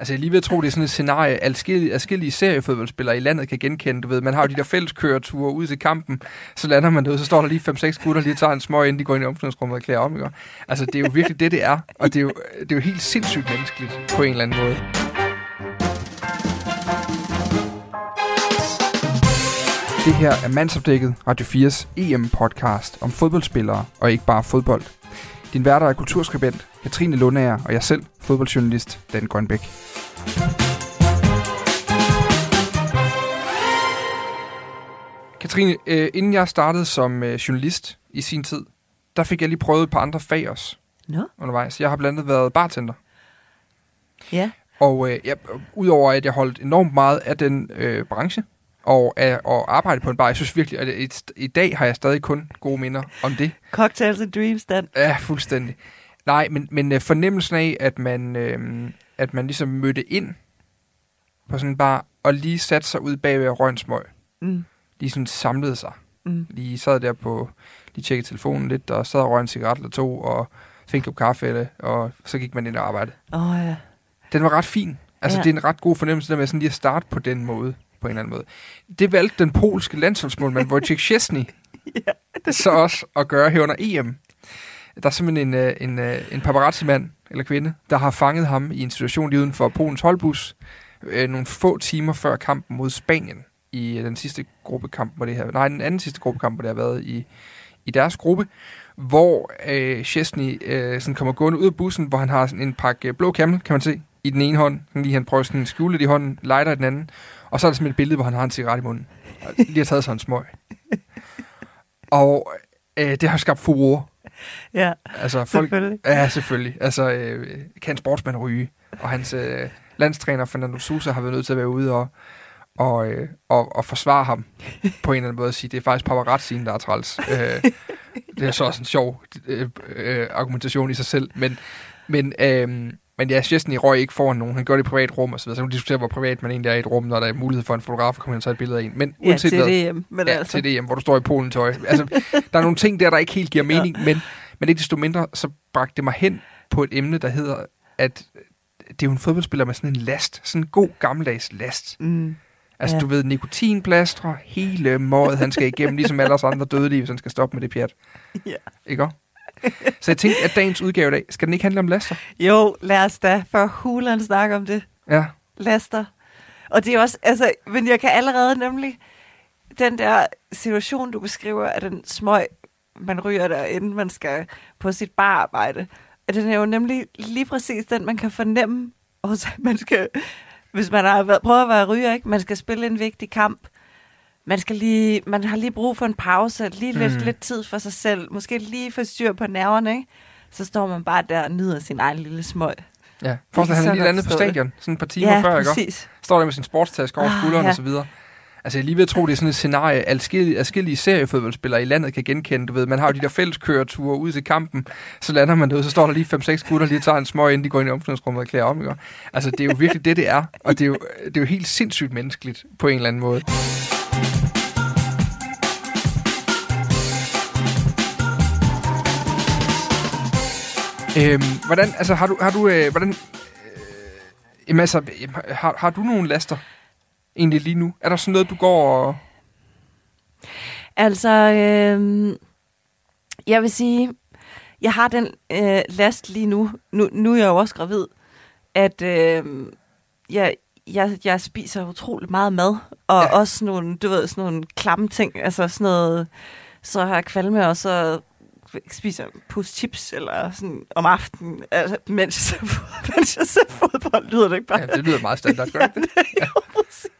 Altså, jeg lige ved at tro, det er sådan et scenarie, adskillige, adskillige seriefodboldspillere i landet kan genkende. Du ved, man har jo de der fælleskøreture ud til kampen, så lander man derude, så står der lige 5-6 gutter lige tager en smøg, inden de går ind i omklædningsrummet og klæder om. Ikke? Altså, det er jo virkelig det, det er. Og det er, jo, det er jo helt sindssygt menneskeligt på en eller anden måde. Det her er Mandsopdækket, Radio 4's EM-podcast om fodboldspillere og ikke bare fodbold. Din værter er kulturskribent Katrine Lundager og jeg selv, fodboldjournalist Dan Grønbæk. Katrine, øh, inden jeg startede som øh, journalist i sin tid, der fik jeg lige prøvet et par andre fag også Nå, undervejs. Jeg har blandt andet været bartender. ja. Og øh, jeg, udover at jeg holdt enormt meget af den øh, branche, og, af, og arbejde på en bar, jeg synes virkelig, at i, i dag har jeg stadig kun gode minder om det. Cocktails and Dreams, Dan. Ja, fuldstændig. Nej, men, men øh, fornemmelsen af, at man, øh, at man ligesom mødte ind på sådan en bar, og lige satte sig ud bag ved røgnsmøg. Mm. Lige sådan samlede sig. Mm. Lige sad der på, lige tjekkede telefonen lidt, og sad og røg en cigaret eller to, og fik en kaffe, eller, og så gik man ind og arbejdede. Åh, oh, ja. Den var ret fin. Altså, Ja. det er en ret god fornemmelse, der med sådan lige at starte på den måde, på en eller anden måde. Det valgte den polske landsholdsmålmand, Wojciech Szczesny, ja. så også at gøre her under EM. Der er simpelthen en, øh, en, øh, en paparazzi-mand, eller kvinde, der har fanget ham i en situation lige uden for Polens holdbus, øh, nogle få timer før kampen mod Spanien, i øh, den sidste gruppekamp, hvor det her, nej, den anden sidste gruppekamp, hvor det har været i, i deres gruppe, hvor øh, Chesney øh, sådan kommer gående ud af bussen, hvor han har sådan en pakke øh, blå kamel, kan man se, i den ene hånd. Sådan lige han prøver sådan at skjule det i hånden, lighter i den anden. Og så er der simpelthen et billede, hvor han har en cigaret i munden. Og lige har taget sig en smøg. Og øh, det har skabt furore. Ja, Altså, folk, selvfølgelig. Ja, selvfølgelig. Altså, øh, kan en sportsmand ryge? Og hans øh, landstræner, Fernando Sousa, har været nødt til at være ude og, og, øh, og, og forsvare ham på en eller anden måde og sige, det er faktisk paparazzien, der er træls. øh, det er så også en sjov øh, øh, argumentation i sig selv. Men, men, øh, men ja, Chesney røg ikke foran nogen. Han gjorde det i privat rum og så videre. Så kan man diskutere, hvor privat man egentlig er i et rum, når der er mulighed for en fotograf at komme ind og tage et billede af en. Men Ja, uanset til hvad, det hjem. Men ja, altså, til det hjem, hvor du står i Polen tøj. Altså, der er nogle ting der, der ikke helt giver mening, ja. men, men ikke desto mindre, så bragte det mig hen på et emne, der hedder, at det er jo en fodboldspiller med sådan en last, sådan en god gammeldags last. Mm. Altså, Ja. du ved, nikotinplastre, hele mådet, han skal igennem, ligesom alle os andre dødelige, hvis han skal stoppe med det pjat. Ja. Ikke også? Så jeg tænkte, at dagens udgave i dag, skal den ikke handle om laster? Jo, lad os da for hulen snakke om det. Ja. Laster. Og det er også, altså, men jeg kan allerede nemlig, den der situation, du beskriver, af den smøg, man ryger der, inden man skal på sit bararbejde, at den er jo nemlig lige præcis den, man kan fornemme, og man skal, hvis man har været, prøvet at være ryger, ikke? man skal spille en vigtig kamp, man, skal lige, man har lige brug for en pause, lige lidt, Mm. lidt tid for sig selv, måske lige få styr på nerverne, ikke? så står man bare der og nyder sin egen lille smøg. Ja. Forestil dig, han lige landet på stadion, sådan et par timer ja, før, ikke præcis. Står der med sin sportstaske over Ah, skulderen ja. og så videre. Altså, jeg lige ved at tro, det er sådan et scenarie, adskillige, adskillige seriefodboldspillere i landet kan genkende. Du ved, man har jo de der fælleskøreture ud til kampen, så lander man derude, så står der lige 5-6 gutter lige tager en smøg, inden de går ind i omklædningsrummet og klæder om. Ikke? Altså, det er jo virkelig det, det er. Og det er, jo, det er jo helt sindssygt menneskeligt på en eller anden måde. Øhm, hvordan, altså, har du, har du, øh, hvordan, øh, jamen, altså, jamen, har, har du nogle laster egentlig lige nu? Er der sådan noget, du går og... Altså, øh, jeg vil sige, jeg har den øh, last lige nu. nu. Nu er jeg jo også gravid, at øh, jeg, jeg, jeg spiser utrolig meget mad, og ja. også nogle, du ved, sådan nogle klamme ting, altså sådan noget, så har jeg kvalme, og så spiser jeg pus chips, eller sådan om aftenen, altså, mens, jeg ser, mens jeg ser fodbold, lyder det ikke bare? Ja, det lyder meget standard, gør det ikke det? jo, præcis.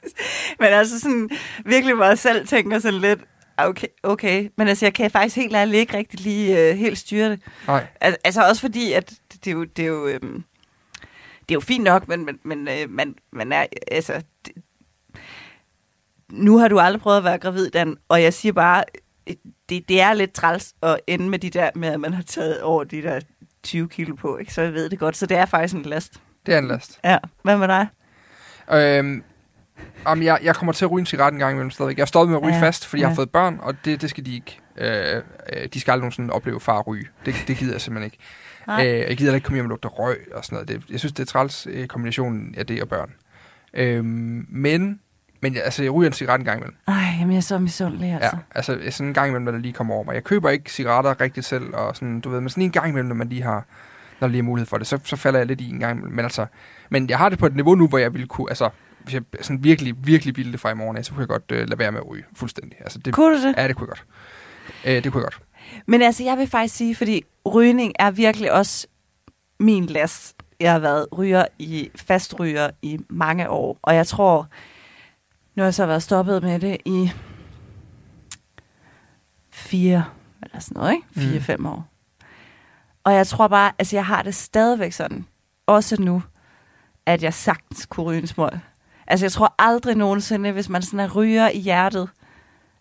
Men altså sådan, virkelig hvor jeg selv tænker sådan lidt, okay, okay. Men altså, jeg kan faktisk helt ærligt ikke rigtig lige uh, helt styre det. Nej. Al- altså også fordi, at det, det er jo, det er jo, øhm, det er jo fint nok, men, men, men øh, man, man er, altså, det, nu har du aldrig prøvet at være gravid, Dan, og jeg siger bare, øh, det, det er lidt træls at ende med de der, med at man har taget over de der 20 kilo på, ikke? så jeg ved det godt. Så det er faktisk en last. Det er en last. Ja, hvad med dig? Øhm, om jeg, jeg kommer til at ryge en cigaret en gang imellem stadigvæk. Jeg er stoppet med at ryge Ja, fast, fordi ja. jeg har fået børn, og det, det skal de ikke. Øh, øh, de skal aldrig nogensinde opleve far ryge. Det, det gider jeg simpelthen ikke. Nej. Øh, jeg gider ikke komme hjem og lugte røg og sådan noget. Det, jeg synes, det er træls øh, kombinationen af det og børn. Øhm, men, men altså, jeg ryger en cigaret en gang imellem. Ej, jamen, jeg er så misundelig, altså. Ja, altså sådan en gang imellem, når det lige kommer over mig. Jeg køber ikke cigaretter rigtigt selv, og sådan, du ved, men sådan en gang imellem, når man lige har, når lige er mulighed for det, så, så falder jeg lidt i en gang imellem. Men altså, men jeg har det på et niveau nu, hvor jeg ville kunne, altså, hvis jeg sådan virkelig, virkelig ville det fra i morgen så kunne jeg godt øh, lade være med at ryge fuldstændig. Altså, det, Kunne du det? Ja, det kunne jeg godt. Øh, det kunne jeg godt. Men altså, jeg vil faktisk sige, fordi rygning er virkelig også min last. Jeg har været ryger i fastryger i mange år, og jeg tror, nu har jeg så været stoppet med det i fire, eller sådan noget, ikke? Fire-fem år. Og jeg tror bare, altså jeg har det stadigvæk sådan, også nu, at jeg sagtens kunne ryge en smøg. Altså jeg tror aldrig nogensinde, hvis man sådan er ryger i hjertet,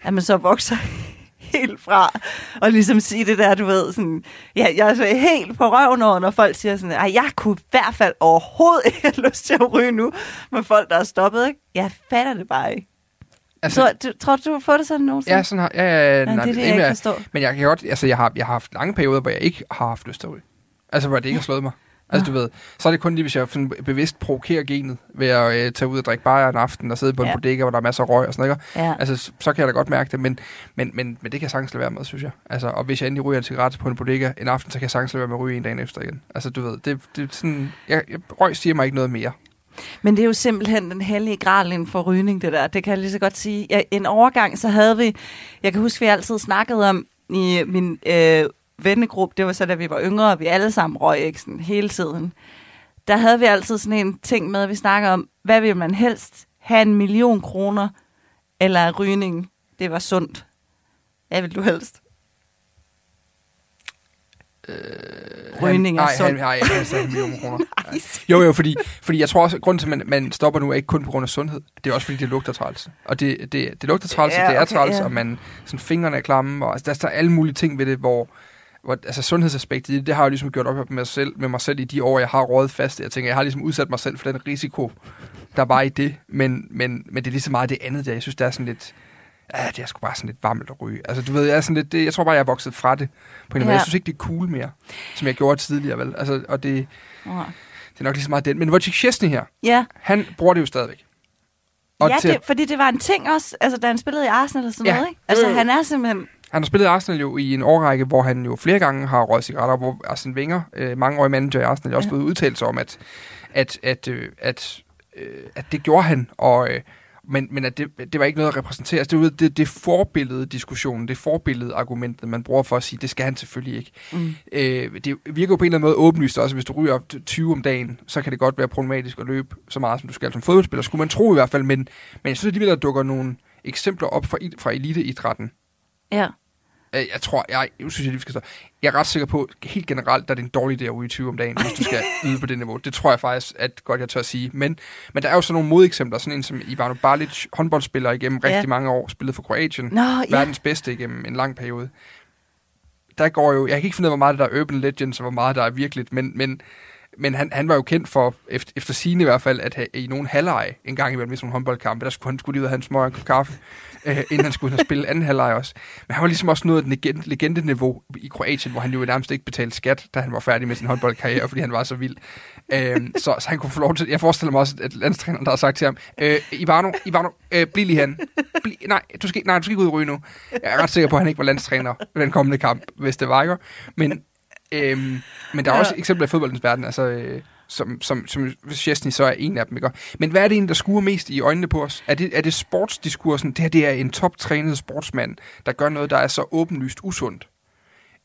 at man så vokser helt fra, og ligesom sige det der, du ved, sådan, ja, jeg er så helt på røven over, når folk siger sådan, Ej, jeg kunne i hvert fald overhovedet ikke have lyst til at ryge nu, med folk, der er stoppet, ikke? Jeg fatter det bare ikke. Altså, Så, du, tror du, du har fået det sådan nogensinde? ja, sådan har, ja, ja, ja, nej, det er det, jeg ikke forstår. Men jeg kan godt, altså jeg har, jeg har haft lange perioder, hvor jeg ikke har haft lyst til at ryge. Altså hvor det ikke har slået mig. Altså du ved, så er det kun lige, hvis jeg sådan bevidst provokerer genet ved at øh, tage ud og drikke bajer en aften og sidde på en Ja. bodega, hvor der er masser af røg og sådan noget. Ja. Altså så, så kan jeg da godt mærke det, men, men, men, men det kan jeg sagtens lade være med, synes jeg. Altså, og hvis jeg endelig ryger en cigaret på en bodega en aften, så kan jeg sagtens lade være med at ryge en dag efter igen. Altså du ved, det, det er sådan, jeg, jeg, røg siger mig ikke noget mere. Men det er jo simpelthen den hellige gral inden for rygning, det der. Det kan jeg lige så godt sige. Ja, en overgang, så havde vi, jeg kan huske, vi altid snakkede om i min øh, vennegruppe, det var så, da vi var yngre, og vi alle sammen røg ikke sådan hele tiden. Der havde vi altid sådan en ting med, at vi snakker om, hvad vil man helst? Have en million kroner, eller er rygning, det var sundt. Hvad vil du helst? Rygning er nej, sundt. nej, han sagde en million kroner. Nej. Jo, jo, fordi, fordi jeg tror også, at grunden til, at man, man stopper nu, er ikke kun på grund af sundhed. Det er også, fordi det lugter træls. Og det, det, det lugter træls, Ja, og det er okay, træls, ja. og man, sådan, fingrene er klamme, og altså, der er alle mulige ting ved det, hvor, hvor altså sundhedsaspektet i det, det har jeg ligesom gjort op med mig, selv, med mig selv i de år, jeg har rådet fast. Jeg tænker, jeg har ligesom udsat mig selv for den risiko, der var i det, men, men, men det er lige så meget det andet der. Jeg synes, det er sådan lidt, ja, det er sgu bare sådan lidt varmt at ryge. Altså, du ved, jeg er sådan lidt, det, jeg tror bare, jeg er vokset fra det. På en ja. Jeg synes ikke, det er cool mere, som jeg gjorde tidligere, vel? Altså, og det, Ja. det er nok lige så meget den. Men Wojciech Szczesny her, Ja, han bruger det jo stadigvæk. Og ja til, det, fordi det var en ting også, altså da han spillede i Arsenal og sådan Ja. noget, ikke? Altså han er simpelthen, han har spillet i Arsenal jo i en årrække, hvor han jo flere gange har røget cigaretter, hvor Arsene Wenger, øh, mange år manager i Arsenal, også Ja. blevet udtalt sig om, at, at, at, øh, at, øh, at det gjorde han, og, øh, men, men at det, det var ikke noget at repræsentere. Altså, det, det, det forbillede diskussionen, det forbillede argumentet, man bruger for at sige, det skal han selvfølgelig ikke. mm, Øh, det virker jo på en eller anden måde åbenlyst også, hvis du ryger op til 20 om dagen, så kan det godt være problematisk at løbe så meget, som du skal som fodboldspiller, skulle man tro i hvert fald, men, men jeg synes alligevel, der dukker nogle eksempler op fra, fra eliteidrætten. Ja. Øh, Jeg tror, jeg, jeg synes, jeg lige skal stå. Jeg er ret sikker på, helt generelt, der er det en dårlig idé at ryge 20 om dagen, hvis du skal yde på det niveau. Det tror jeg faktisk, at godt jeg tør at sige. Men, men der er jo sådan nogle modeksempler, sådan en som Ivano Balic, håndboldspiller igennem rigtig Ja. mange år, spillet for Kroatien Nå, ja. verdens bedste igennem en lang periode. Der går jo, jeg kan ikke finde ud af, hvor meget der er urban legends, og hvor meget der er virkeligt, men, men, men han, han var jo kendt for, efter, efter sine i hvert fald, at have, i nogle halvleje, en gang imellem i sådan nogle håndboldkampe, der skulle han skulle lige ud og have en smøg og en kop kaffe, øh, inden han skulle have og spille anden halvleje også. Men han var ligesom også nået et legend, legendeniveau i Kroatien, hvor han jo nærmest ikke betalte skat, da han var færdig med sin håndboldkarriere, fordi han var så vild. Øh, så, så han kunne få lov til, jeg forestiller mig også, at landstræneren, der har sagt til ham, øh, Ivano, Ivano, øh, bliv lige han. Nej, du skal, nej, du skal ikke ud og ryge nu. Jeg er ret sikker på, at han ikke var landstræner ved den kommende kamp, hvis det var, ikke? Men, øhm, men der er Ja. også eksempler i fodboldens verden, altså, øh, som, som, som Chesney så er en af dem, ikke? Men hvad er det egentlig, der skuer mest i øjnene på os? Er det, er det sportsdiskursen? Det her det er en toptrænet sportsmand, der gør noget, der er så åbenlyst usundt?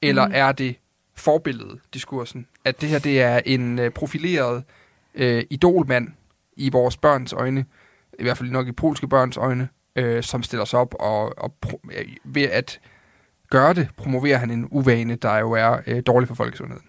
Eller mm. er det forbilledet diskursen? At det her det er en øh, profileret øh, idolmand i vores børns øjne, i hvert fald nok i polske børns øjne, øh, som stiller sig op og, og pro- øh, ved at gøre det, promoverer han en uvane, der jo er øh, dårlig for folkesundheden.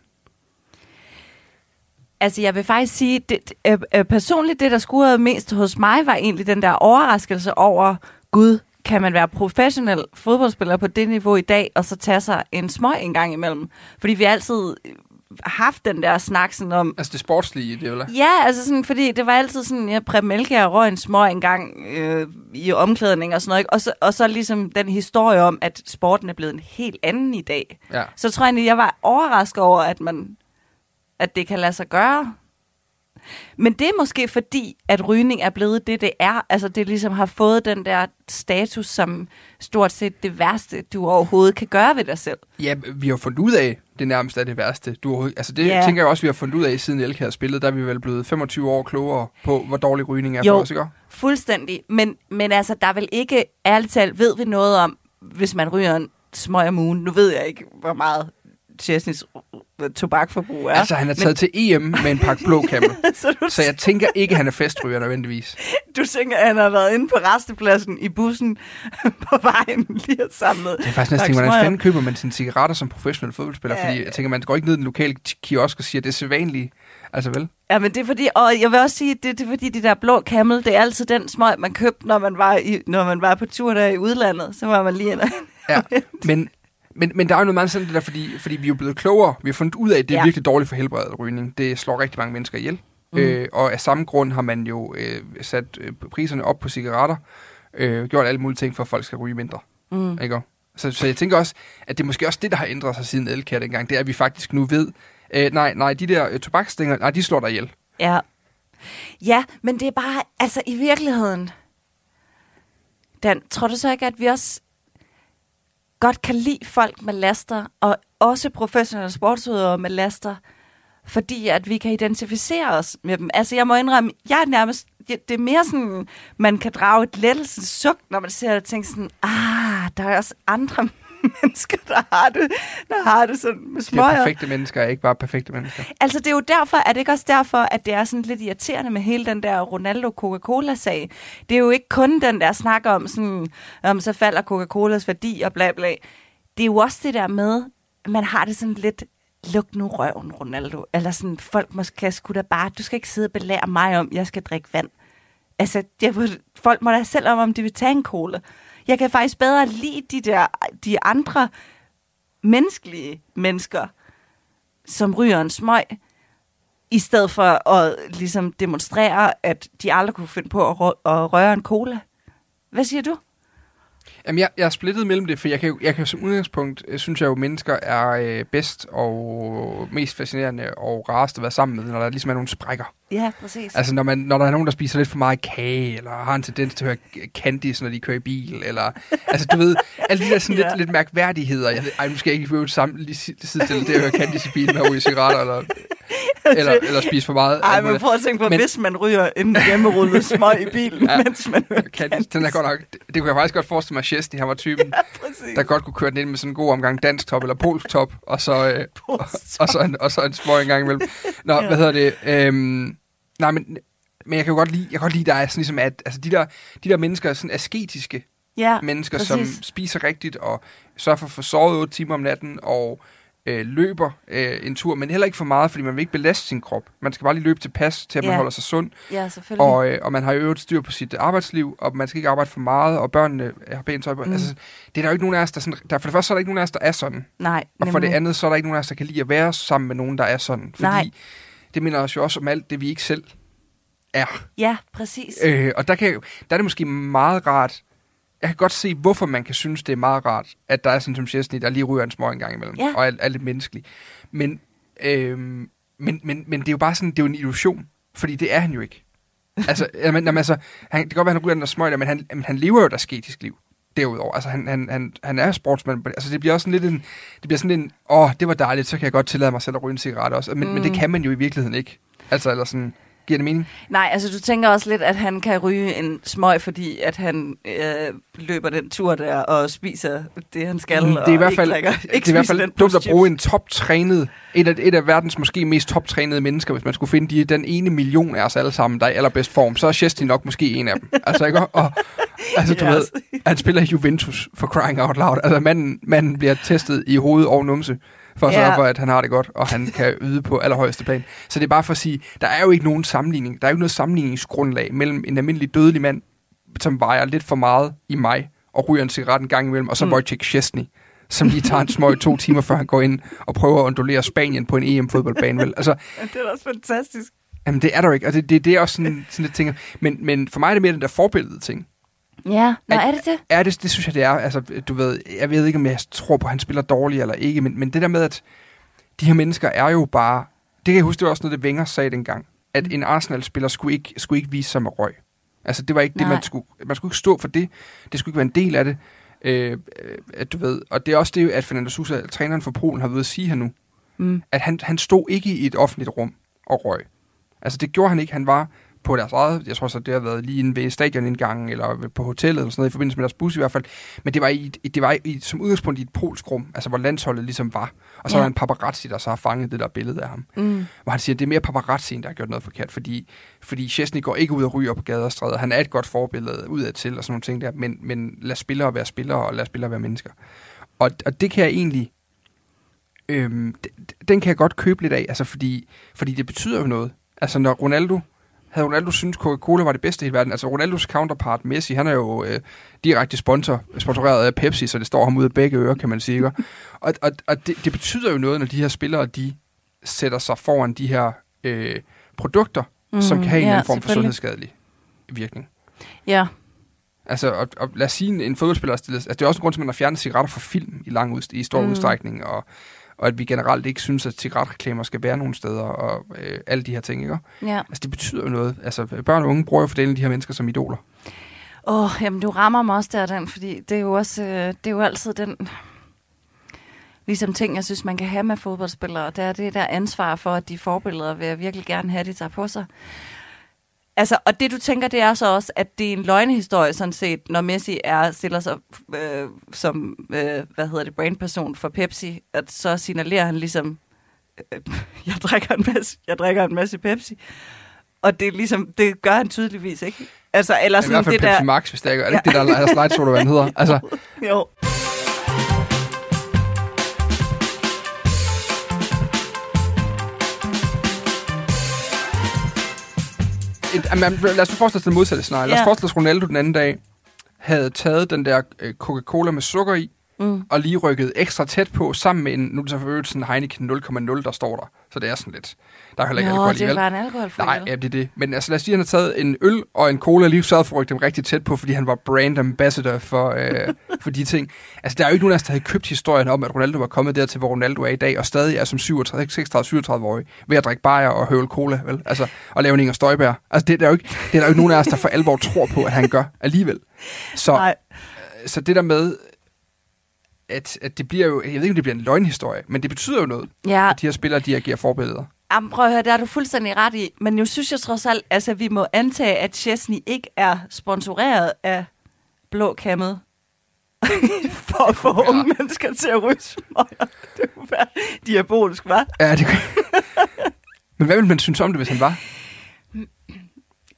Altså, jeg vil faktisk sige, det, øh, øh, personligt det, der skurrede mest hos mig, var egentlig den der overraskelse over, gud, kan man være professionel fodboldspiller på det niveau i dag, og så tage sig en smøg en gang imellem? Fordi vi altid haft den der snak sådan om, Altså det sportslige, det er vel? Ja, altså sådan, fordi det var altid sådan, jeg Preben Elkjær røg en smøg en gang øh, i omklædning og sådan noget, ikke? Og, så, og så ligesom den historie om, at sporten er blevet en helt anden i dag. Ja. Så tror jeg egentlig, jeg var overrasket over, at man at det kan lade sig gøre. Men det er måske fordi, at rygning er blevet det, det er. Altså det ligesom har fået den der status som stort set det værste, du overhovedet kan gøre ved dig selv. Ja, vi har fundet ud af, det nærmest er det værste. Du, overhovedet- altså det yeah. tænker jeg også, vi har fundet ud af, siden Elke har spillet. Der er vi vel blevet 25 år klogere på, hvor dårlig rygning er Jo. for os, ikke? Fuldstændig. Men, men altså, der er vel ikke, ærligt talt, ved vi noget om, hvis man ryger en smøg om ugen. Nu ved jeg ikke, hvor meget Chesneys tobakforbrug er. Altså, han er taget til EM med en pakke blå kammel. så du, Så jeg tænker ikke, at han er festryger nødvendigvis. du tænker, at han har været inde på restepladsen i bussen på vejen lige og samlet. Det er faktisk næsten, hvordan fanden køber man sine cigaretter som professionel fodboldspiller? Ja. Fordi jeg tænker, man går ikke ned i den lokale kiosk og siger, det er sædvanligt. Altså vel? Ja, men det er fordi, og jeg vil også sige, det, det er fordi, de der blå camel, det er altid den smøg, man købte, når man var, i, når man var på tur der i udlandet. Så var man lige ind Ja, men, men, men der er jo noget meget sådan det der, fordi, fordi vi er jo blevet klogere. Vi har fundet ud af, at det er Ja. virkelig dårligt for helbredet rygning. Det slår rigtig mange mennesker ihjel. Mm. Mm. Øh, og af samme grund har man jo øh, sat øh, priserne op på cigaretter. Øh, gjort alle mulige ting for, at folk skal ryge mindre. Mm. Ikke? Så, så jeg tænker også, at det er måske også det, der har ændret sig siden Elkær dengang. Det er, at vi faktisk nu ved, øh, nej, nej, de der øh, tobaksstænger, nej, de slår dig ihjel. Ja. Ja, men det er bare, altså i virkeligheden, Dan, tror du så ikke, at vi også godt kan lide folk med laster, og også professionelle sportsudøvere med laster, fordi at vi kan identificere os med dem. Altså jeg må indrømme, jeg er nærmest, det er mere sådan, man kan drage et lettelsens suk, når man ser det og tænker sådan, ah, der er også andre mennesker, der har det, der har det sådan med De er smøger. perfekte mennesker, er ikke bare perfekte mennesker. Altså, det er jo derfor, er det ikke også derfor, at det er sådan lidt irriterende med hele den der Ronaldo-Coca-Cola-sag? Det er jo ikke kun den der snak om, sådan, om så falder Coca-Colas værdi og bla bla. Det er jo også det der med, at man har det sådan lidt, luk nu røven, Ronaldo. Eller sådan, folk måske skulle da bare, du skal ikke sidde og belære mig om, jeg skal drikke vand. Altså, jeg, folk må da selv om, om de vil tage en cola. Jeg kan faktisk bedre lide de der, de andre menneskelige mennesker, som ryger en smøg, i stedet for at ligesom demonstrere, at de aldrig kunne finde på at, rø- at røre en cola. Hvad siger du? Jamen, jeg, jeg er splittet mellem det, for jeg kan, jeg kan som udgangspunkt, øh, synes jeg jo, mennesker er øh, bedst og mest fascinerende og rarest at være sammen med, når der ligesom er nogle sprækker. Ja, præcis. Altså, når, man, når der er nogen, der spiser lidt for meget kage, eller har en tendens til at høre candies, når de kører i bil, eller... altså, du ved, alle de der sådan Ja. lidt, lidt mærkværdigheder. Jeg, ej, nu skal jeg ikke behøve sammen lige si- sidde til det at høre candies i bilen med at ryge cigaretter, eller, eller, eller spise for meget. Ej, men prøv at tænke på, Men- hvis man ryger en hjemmerullet smøg i bilen, Ja. ja. mens man hører Candies, den er godt nok, det, det kunne jeg faktisk godt forestille mig, at han var typen, præcis. der godt kunne køre den ind med sådan en god omgang dansk top eller polsk top, og så, øh, Polsk og så en, og så en smøg en gang imellem. Nå, Ja. ja. hvad hedder det? Øhm, nej, men, men jeg kan jo godt lide, jeg kan godt lide, der er sådan ligesom, at altså, de, der, de der mennesker er sådan asketiske ja, mennesker, præcis. som spiser rigtigt og sørger for at få sovet 8 timer om natten og øh, løber øh, en tur, men heller ikke for meget, fordi man vil ikke belaste sin krop. Man skal bare lige løbe til pas, til at man Ja. holder sig sund, Ja, selvfølgelig. og, øh, og man har jo øvrigt styr på sit arbejdsliv, og man skal ikke arbejde for meget, og børnene har pænt tøj på. Mm. Altså, det er der jo ikke nogen af os, der sådan, der, for det første så er der ikke nogen af os, der er sådan. Nej, Og for det andet, så er der ikke nogen af os, der kan lide at være sammen med nogen, der er sådan. Fordi Nej. det minder os jo også om alt det, vi ikke selv er. Ja, præcis. Øh, og der, kan, der er det måske meget rart. Jeg kan godt se, hvorfor man kan synes, det er meget rart, at der er sådan som Chesney, der lige ryger en smøg en gang imellem, Ja. og er, er lidt menneskelig. Men, øhm, men, men, men det er jo bare sådan, det er jo en illusion, fordi det er han jo ikke. altså, jamen, jamen, altså han, det kan godt være, han ryger den der smøg men han, men han lever jo et asketisk liv derudover. Altså, han, han, han, han er sportsmand. Altså, det bliver også sådan lidt en... Det bliver sådan en... Åh, det var dejligt, så kan jeg godt tillade mig selv at ryge en cigaret også. Men, mm. men det Mm. kan man jo i virkeligheden ikke. Altså, eller sådan... Giver det mening? Nej, altså du tænker også lidt, at han kan ryge en smøg, fordi at han øh, løber den tur der og spiser det, han skal. Mm, det er i hvert fald, ikke, drikker- det er i hvert fald den dumt at bruge en toptrænet, et af, et af verdens måske mest toptrænede mennesker, hvis man skulle finde de, den ene million af os alle sammen, der er i allerbedst form, så er Chesney nok måske en af dem. Altså, ikke? Og, altså, du Yes. ved, han spiller Juventus for crying out loud. Altså, manden, manden bliver testet i hoved og numse, for at Ja. sørge for, at han har det godt, og han kan yde på allerhøjeste plan. Så det er bare for at sige, der er jo ikke nogen sammenligning, der er jo ikke noget sammenligningsgrundlag mellem en almindelig dødelig mand, som vejer lidt for meget i mig, og ryger en cigaret en gang imellem, og så Mm. Wojciech Szczesny, som lige tager en smøg to timer, før han går ind og prøver at undulere Spanien på en EM-fodboldbane. Vel? Altså, Ja, det er også fantastisk. jamen, det er der ikke, og det, det, det er også sådan, sådan lidt ting. Men, men for mig er det mere den der forbillede ting. Ja, nå, At- er det det? Ja, det, det synes jeg, det er. Altså, du ved, jeg ved ikke, om jeg tror på, at han spiller dårligt eller ikke, men, men det der med, at de her mennesker er jo bare det kan jeg huske, det var også noget, det Wenger sagde dengang, at en Arsenal-spiller skulle ikke, skulle ikke vise sig med røg. Altså, det var ikke Nej. det, man skulle, man skulle ikke stå for det. Det skulle ikke være en del af det. Øh, at du ved, og det er også det, at Fernando Sousa, træneren for Polen, har ved at sige her nu, mm. at han, han stod ikke i et offentligt rum og røg. Altså, det gjorde han ikke. Han var på deres eget, jeg tror så, det har været lige inde ved stadionindgangen, eller på hotellet, eller sådan noget, i forbindelse med deres bus i hvert fald. Men det var, i, det var i, som udgangspunkt i et polsk rum, altså hvor landsholdet ligesom var. Og så ja. var en paparazzi, der så har fanget det der billede af ham. Mm. Hvor han siger, at det er mere paparazzi, der har gjort noget forkert, fordi, fordi Chesney går ikke ud og ryger på gader og stræder. Han er et godt forbillede ud af til og sådan nogle ting der, men, men lad spillere være spillere, og lad spillere være mennesker. Og, og det kan jeg egentlig øhm, den kan jeg godt købe lidt af, altså fordi, fordi det betyder jo noget. Altså når Ronaldo havde Ronaldo synes Coca-Cola var det bedste i verden. Altså Ronaldos counterpart, Messi, han er jo øh, direkte sponsor, sponsoreret af Pepsi, så det står ham ud af begge ører, kan man sige. Ikke? og og, og det, det betyder jo noget, når de her spillere, de sætter sig foran de her øh, produkter, mm, som kan have ja, en form for sundhedsskadelig virkning. Ja. Altså, og, og lad os sige, en, en fodboldspiller altså, det er også en grund til, at man har fjernet cigaretter fra film i, lang udst- i stor mm. udstrækning, og og at vi generelt ikke synes, at cigaretreklamer skal være nogen steder, og øh, alle de her ting, ikke? Ja. Altså, det betyder jo noget. Altså, børn og unge bruger jo fordelen de her mennesker som idoler. Åh, oh, jamen du rammer mig også der, den, fordi det er jo også, øh, det er jo altid den, ligesom ting, jeg synes, man kan have med fodboldspillere, det er det der ansvar for, at de forbilleder vil jeg virkelig gerne have, de tager på sig. Altså, og det du tænker, det er så også, at det er en løgnehistorie, sådan set, når Messi er, stiller sig øh, som, øh, hvad hedder det, brandperson for Pepsi, at så signalerer han ligesom, øh, jeg, drikker en masse, jeg drikker en masse Pepsi. Og det er ligesom, det gør han tydeligvis, ikke? Altså, eller sådan I hvert fald det Pepsi der... Max, hvis det er, er det ikke det, der er slide hvad hedder? Altså. jo. Et, man, lad os forestille os det modsatte scenarie. Lad os forestille os, Ronaldo den anden dag havde taget den der øh, Coca-Cola med sukker i, mm. og lige rykket ekstra tæt på, sammen med en, nu er det så for sådan Heineken 0,0, der står der. Så det er sådan lidt, der er heller ikke Nå, alkohol alligevel. det var en alkoholfri Nej, ja, det er det. Men altså, lad os sige, at han har taget en øl og en cola, lige sørget for dem rigtig tæt på, fordi han var brand ambassador for, øh, for de ting. Altså, der er jo ikke nogen af os, der havde købt historien om, at Ronaldo var kommet dertil, hvor Ronaldo er i dag, og stadig er som 36-37-årig ved at drikke bajer og høvle cola, vel? Altså, og lave Inger Støjbær. Altså, det er, der jo ikke, det er der jo ikke nogen af os, der for alvor tror på, at han gør alligevel. Så, Nej. så det der med, at, at det bliver jo, jeg ved ikke, om det bliver en løgnhistorie, men det betyder jo noget, ja. at de her spillere, de agerer forbilleder. Jamen, prøv at høre, det er du fuldstændig ret i. Men nu synes jeg trods alt, altså vi må antage, at Chesney ikke er sponsoreret af Blå Kammet. for at få unge mennesker til at ryge smøger. Det kunne være diabolisk, hva'? Ja, det kunne. Men hvad ville man synes om det, hvis han var?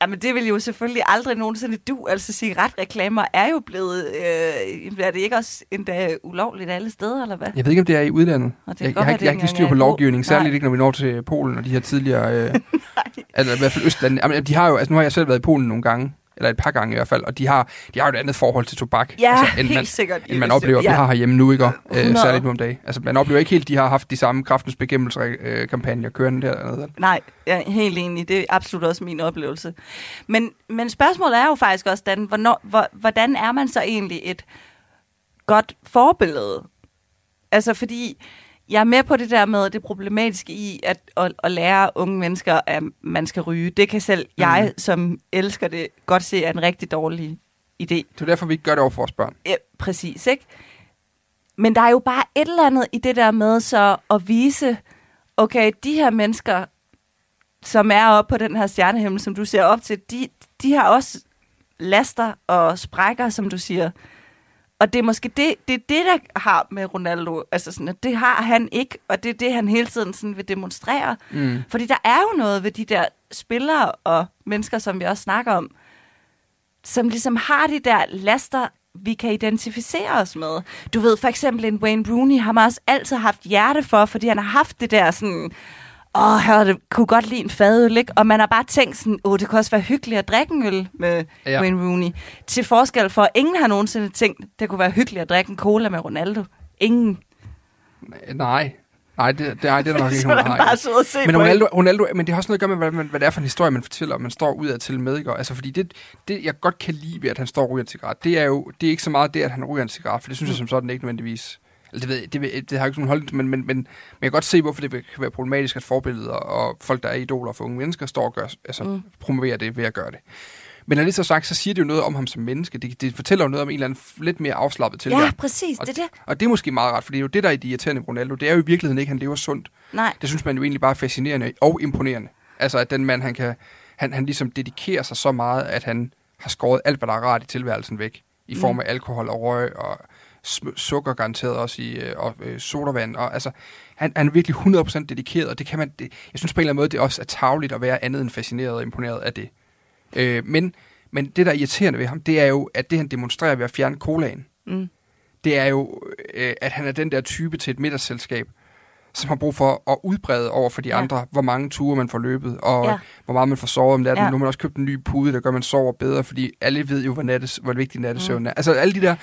Jamen, det vil jo selvfølgelig aldrig nogensinde du. Altså, cigaretreklamer er jo blevet... Øh, er det ikke også endda ulovligt alle steder, eller hvad? Jeg ved ikke, om det er i udlandet. Jeg, jeg, jeg, har, jeg har ikke styr på lovgivning, særligt ikke, når vi når til Polen og de her tidligere... Øh, altså, i hvert fald Østland. Jamen, de har jo... Altså, nu har jeg selv været i Polen nogle gange eller et par gange i hvert fald, og de har, de har jo et andet forhold til tobak, ja, altså, end, man, sikkert, end man oplever, ja. vi har herhjemme nu, ikke? Øh, særligt nu om dagen. Altså, man oplever ikke helt, de har haft de samme kraftens bekæmpelseskampagner kørende dernede. Nej, jeg er helt enig. Det er absolut også min oplevelse. Men, men spørgsmålet er jo faktisk også, Dan, hvornår, hvor, hvordan er man så egentlig et godt forbillede? Altså, fordi jeg er med på det der med det problematiske i at, at, at lære unge mennesker, at man skal ryge. Det kan selv mm. jeg, som elsker det, godt se er en rigtig dårlig idé. Det er derfor, vi ikke gør det over for vores børn. Ja, præcis, ikke? Men der er jo bare et eller andet i det der med så at vise, okay, de her mennesker, som er oppe på den her stjernehimmel, som du ser op til, de, de har også laster og sprækker, som du siger. Og det er måske det, det, er det, der har med Ronaldo, altså sådan, at det har han ikke, og det er det, han hele tiden sådan vil demonstrere. Mm. Fordi der er jo noget ved de der spillere og mennesker, som vi også snakker om, som ligesom har de der laster, vi kan identificere os med. Du ved, for eksempel en Wayne Rooney har man også altid haft hjerte for, fordi han har haft det der sådan åh, jeg det, kunne godt lide en fadøl, ikke? Og man har bare tænkt sådan, åh, det kunne også være hyggeligt at drikke en øl med ja. Wayne Rooney. Til forskel for, at ingen har nogensinde tænkt, det kunne være hyggeligt at drikke en cola med Ronaldo. Ingen. Nej. Nej, det, det, nej, det er der nok ikke der har. men Ronaldo, Ronaldo, men det har også noget at gøre med, hvad, hvad det er for en historie, man fortæller, og man står ud af til med. Ikke? Altså, fordi det, det, jeg godt kan lide ved, at han står og ryger en cigaret, det er jo det er ikke så meget det, at han ryger en cigaret, for det synes jeg som sådan ikke nødvendigvis det, ved, jeg- det, ved, jeg- det har jeg ikke nogen holdning, men, men, men, men jeg kan godt se, hvorfor det kan være problematisk, at forbilleder og folk, der er idoler for unge mennesker, står og gør, altså, Mm. promoverer det ved at gøre det. Men når det er så sagt, så siger det jo noget om ham som menneske. Det, det fortæller jo noget om en eller anden lidt mere afslappet tilgang. Ja, præcis, det er det. Og det er måske meget rart, for det er jo det, der er det irriterende Ronaldo. Det er jo i virkeligheden ikke, han lever sundt. Nej, Det synes man jo egentlig bare er fascinerende og imponerende. Altså, at den mand, han kan, han, han ligesom dedikerer sig så meget, at han har skåret alt, hvad der er rart i tilværelsen væk. I form Mm. af alkohol og røg og sukker garanteret også i øh, og, øh, sodavand. Og, altså, han, han er virkelig 100% dedikeret, og det kan man, det, jeg synes på en eller anden måde, det også er tageligt at være andet end fascineret og imponeret af det. Øh, men, men det, der er irriterende ved ham, det er jo, at det, han demonstrerer ved at fjerne colaen, mm. det er jo, øh, at han er den der type til et middagsselskab, som har brug for at udbrede over for de Ja. andre, hvor mange ture man får løbet, og Ja. hvor meget man får sovet om natten. Ja. Nu har man også købt en ny pude, der gør, at man sover bedre, fordi alle ved jo, hvor, nattes, hvor vigtig nattesøvn Mm. er. Altså alle de der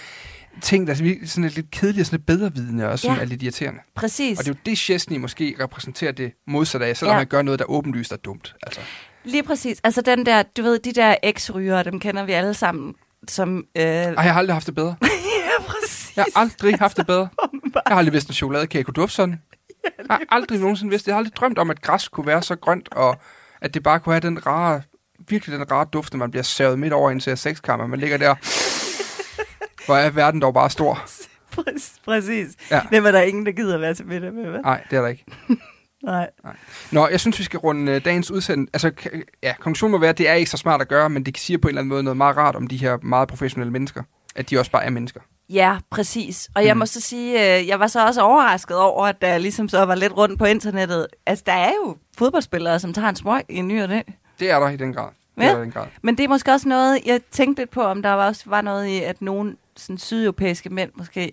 ting, der er sådan lidt kedelige og sådan lidt bedrevidende, og sådan Ja. ja. er lidt irriterende. præcis. Og det er jo det, Chesney måske repræsenterer det modsatte af, selvom Ja. han gør noget, der åbenlyst er dumt. Altså. Lige præcis. Altså den der, du ved, de der eks-rygere, dem kender vi alle sammen, som... Øh... Ej, jeg har aldrig haft det bedre. ja, præcis. Jeg har aldrig haft det bedre. Jeg har aldrig vidst, en chokoladekage kunne dufte sådan. Jeg har aldrig nogensinde vidst. Jeg har aldrig drømt om, at græs kunne være så grønt, og at det bare kunne have den rare, virkelig den rare duft, når man bliver savet midt over i en sekskammer. Man ligger der. Hvor er verden dog bare stor. Præcis. Ja. Dem er der ingen, der gider være til middag med, hvad? Nej, det er der ikke. Nej. Nå, jeg synes, vi skal runde øh, dagens udsendelse. Altså, ja, konklusionen må være, at det er ikke så smart at gøre, men det siger på en eller anden måde noget meget rart om de her meget professionelle mennesker. At de også bare er mennesker. Ja, præcis. Og jeg Mm. må så sige, øh, jeg var så også overrasket over, at der ligesom så var lidt rundt på internettet. Altså, der er jo fodboldspillere, som tager en smøg i en ny og næ. Det er der i den grad. Grad. Men det er måske også noget, jeg tænkte lidt på, om der var også var noget i, at nogle sådan, sydeuropæiske mænd måske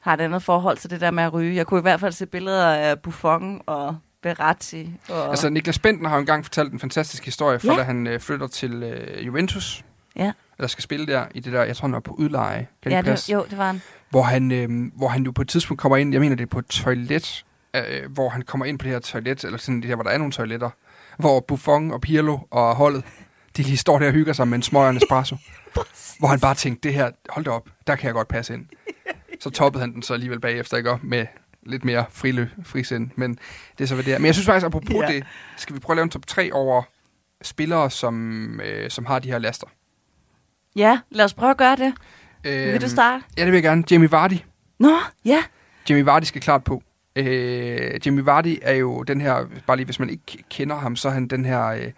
har et andet forhold til det der med at ryge. Jeg kunne i hvert fald se billeder af Buffon og Beratti. Og... Altså, Niklas Bentner har jo engang fortalt en fantastisk historie, fra Ja. da han øh, flytter til øh, Juventus. Ja. Eller skal spille der i det der, jeg tror, han er på udleje. Kan ja, det passe? jo, det var han. Hvor han, øh, hvor han jo på et tidspunkt kommer ind, jeg mener det er på et toilet, øh, hvor han kommer ind på det her toilet, eller sådan det her, hvor der er nogle toiletter, hvor Buffon og Pirlo og holdet, de lige står der og hygger sig med en smøg espresso. hvor han bare tænkte, det her, hold da op, der kan jeg godt passe ind. Så toppede han den så alligevel bagefter, ikke med lidt mere frilø, frisind. Men det er så, hvad det er. Men jeg synes faktisk, apropos ja. det, skal vi prøve at lave en top 3 over spillere, som, øh, som har de her laster. Ja, lad os prøve at gøre det. Øh, Vil du starte? Ja, det vil jeg gerne. Jamie Vardy. Nå, ja. Jamie Vardy skal klart på. Øh, Jamie Vardy er jo den her, bare lige hvis man ikke kender ham, så er han den her, øh,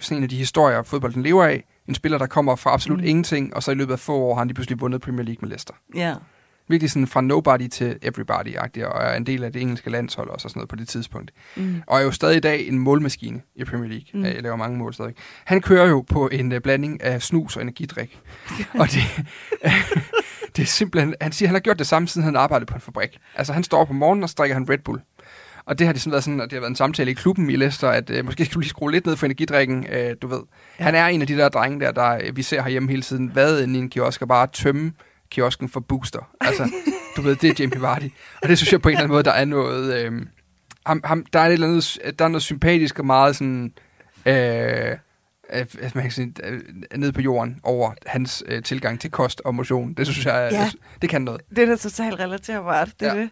sådan en af de historier, fodbolden lever af. En spiller, der kommer fra absolut Mm. ingenting, og så i løbet af få år har han lige pludselig vundet Premier League med Leicester. Ja. Virkelig sådan fra nobody til everybody-agtig, og er en del af det engelske landshold også og sådan noget på det tidspunkt. Mm. Og er jo stadig i dag en målmaskine i Premier League. Mm. Mm. Jeg laver mange mål stadig. Han kører jo på en uh, blanding af snus og energidrik. og det, det er simpelthen... Han siger, han har gjort det samme, siden han arbejdede på en fabrik. Altså, han står op om morgenen, og så drikker han Red Bull. Og det har det sådan været sådan, at det har været en samtale i klubben i Leicester, at uh, måske skal du lige skrue lidt ned for energidrikken, uh, du ved. Ja. Han er en af de der drenge der, der uh, vi ser herhjemme hele tiden, hvad ind i en kiosk og bare tømme kiosken for booster. Altså, du ved, det er Jamie Vardy. Og det synes jeg på en eller anden måde, der er noget... Øh, ham, ham, der er et eller andet, der er noget sympatisk og meget sådan, øh, øh, man kan sige, øh, nede på jorden over hans øh, tilgang til kost og motion. Det synes jeg, Ja. ja. det kan noget. Det er da totalt relaterbart. Det Ja. det.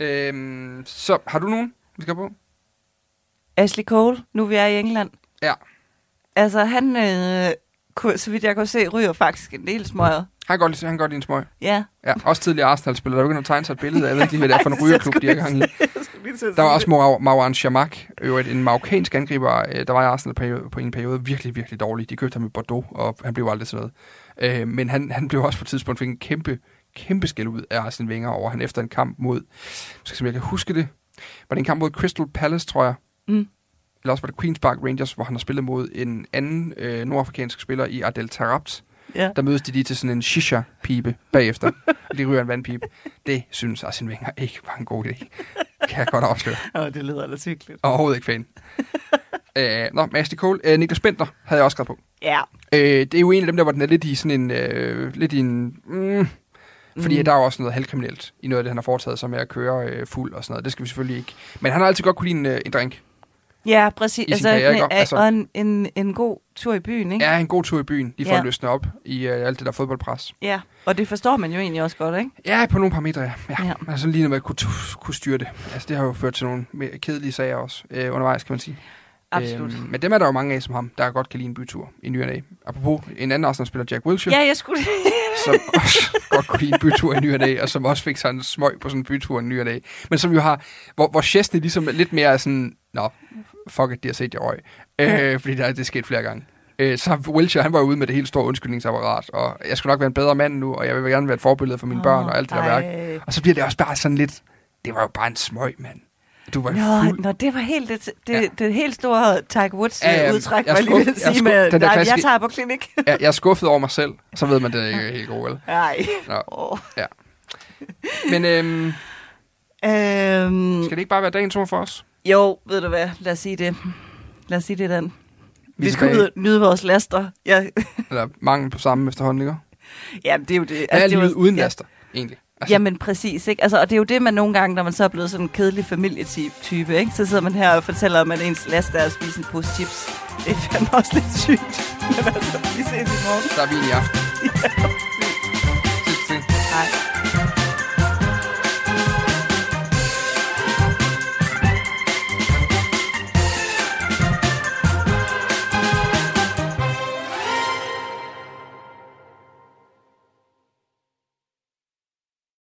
Øhm, så har du nogen, vi skal på? Ashley Cole, nu vi er i England. Ja. Altså, han, øh, kunne, så vidt jeg kunne se, ryger faktisk en del smøger. Han kan godt han kan godt en smøg. Ja. Ja, også tidligere Arsenal-spiller, der begynder at tegne sig et billede. Jeg ved ikke lige, hvad det er for en rygerklub, de er i Der var også Mar- Marwan Shamak, øvrigt en marokkansk angriber, øh, der var i Arsenal på, en periode virkelig, virkelig dårlig. De købte ham i Bordeaux, og han blev aldrig til noget. Øh, men han, han blev også på et tidspunkt fik en kæmpe, kæmpe skæld ud af Arsene Wenger over han efter en kamp mod, skal se, om jeg kan huske det, var det en kamp mod Crystal Palace, tror jeg. Mm. Eller også var det Queen's Park Rangers, hvor han har spillet mod en anden øh, nordafrikansk spiller i Adel Tarabt. Ja. Der mødes de lige til sådan en shisha-pibe bagefter. og de ryger en vandpipe. Det synes Arsene Wenger ikke var en god idé. Kan jeg godt afsløre. Åh, det lyder da hyggeligt. Overhovedet ikke fan. øh, nå, med Ashley Cole. Øh, Niklas Bentner havde jeg også skrevet på. Ja. Øh, det er jo en af dem, der var den er lidt i sådan en... Øh, lidt i en mm, fordi mm. der er jo også noget halvkriminelt i noget af det, han har foretaget sig med at køre øh, fuld og sådan noget. Det skal vi selvfølgelig ikke. Men han har altid godt kunne lide en, øh, en drink. Ja, præcis. i Altså, karriere, en, altså, og en, en, en god tur i byen, ikke? er en god tur i byen, lige for Ja. at løsne op i uh, alt det der fodboldpres. ja. Og det forstår man jo egentlig også godt, ikke? Ja, på nogle parametre, ja. ja. Ja. ja. Altså lige når man kunne, kunne styre det. Altså det har jo ført til nogle mere kedelige sager også øh, undervejs, kan man sige. Absolut. Øhm, men dem er der jo mange af som ham, der godt kan lide en bytur i ny og næ. Apropos en anden Arsenal-spiller, Jack Wilshere, Ja, jeg skulle... som også godt kunne lide en bytur i ny næ, og som også fik sig en smøg på sådan en bytur i ny. Men som jo har, hvor, hvor Chesney ligesom er lidt mere er sådan, nå, fuck it, de har set, jeg røg. Øh, fordi der, det er sket flere gange. Øh, så Wilshere, han var ude med det helt store undskyldningsapparat, og jeg skulle nok være en bedre mand nu, og jeg vil gerne være et forbillede for mine børn og alt det der værk. Ej. Og så bliver det også bare sådan lidt, det var jo bare en smøg, mand. Du var Nå, fuld. nå, det var helt det, det, Ja. ja. det helt store Tiger Woods Ja, ja, ja, udtræk, jeg var jeg lige ved at sige med, den der nej, jeg tager på klinik. Jeg, jeg er skuffet over mig selv, så ved man, det ikke er helt god, vel? Nej. Nå. Oh. Men øhm, Øhm, skal det ikke bare være dagens ord for os? Jo, ved du hvad, lad os sige det. Lad os sige det, Dan. Vi, er skal ud og nyde vores laster. Ja, Eller mangel på samme efterhånden, ikke? jamen, det er jo det. Altså, det er livet uden ja. laster, egentlig? Altså, Jamen præcis, ikke? Altså, og det er jo det, man nogle gange, når man så er blevet sådan en kedelig familietype, ikke? Så sidder man her og fortæller, at ens last er at spise en pose chips. Det er fandme også lidt sygt. Men altså, vi ses i morgen. der er vin i aften. Ja, præcis.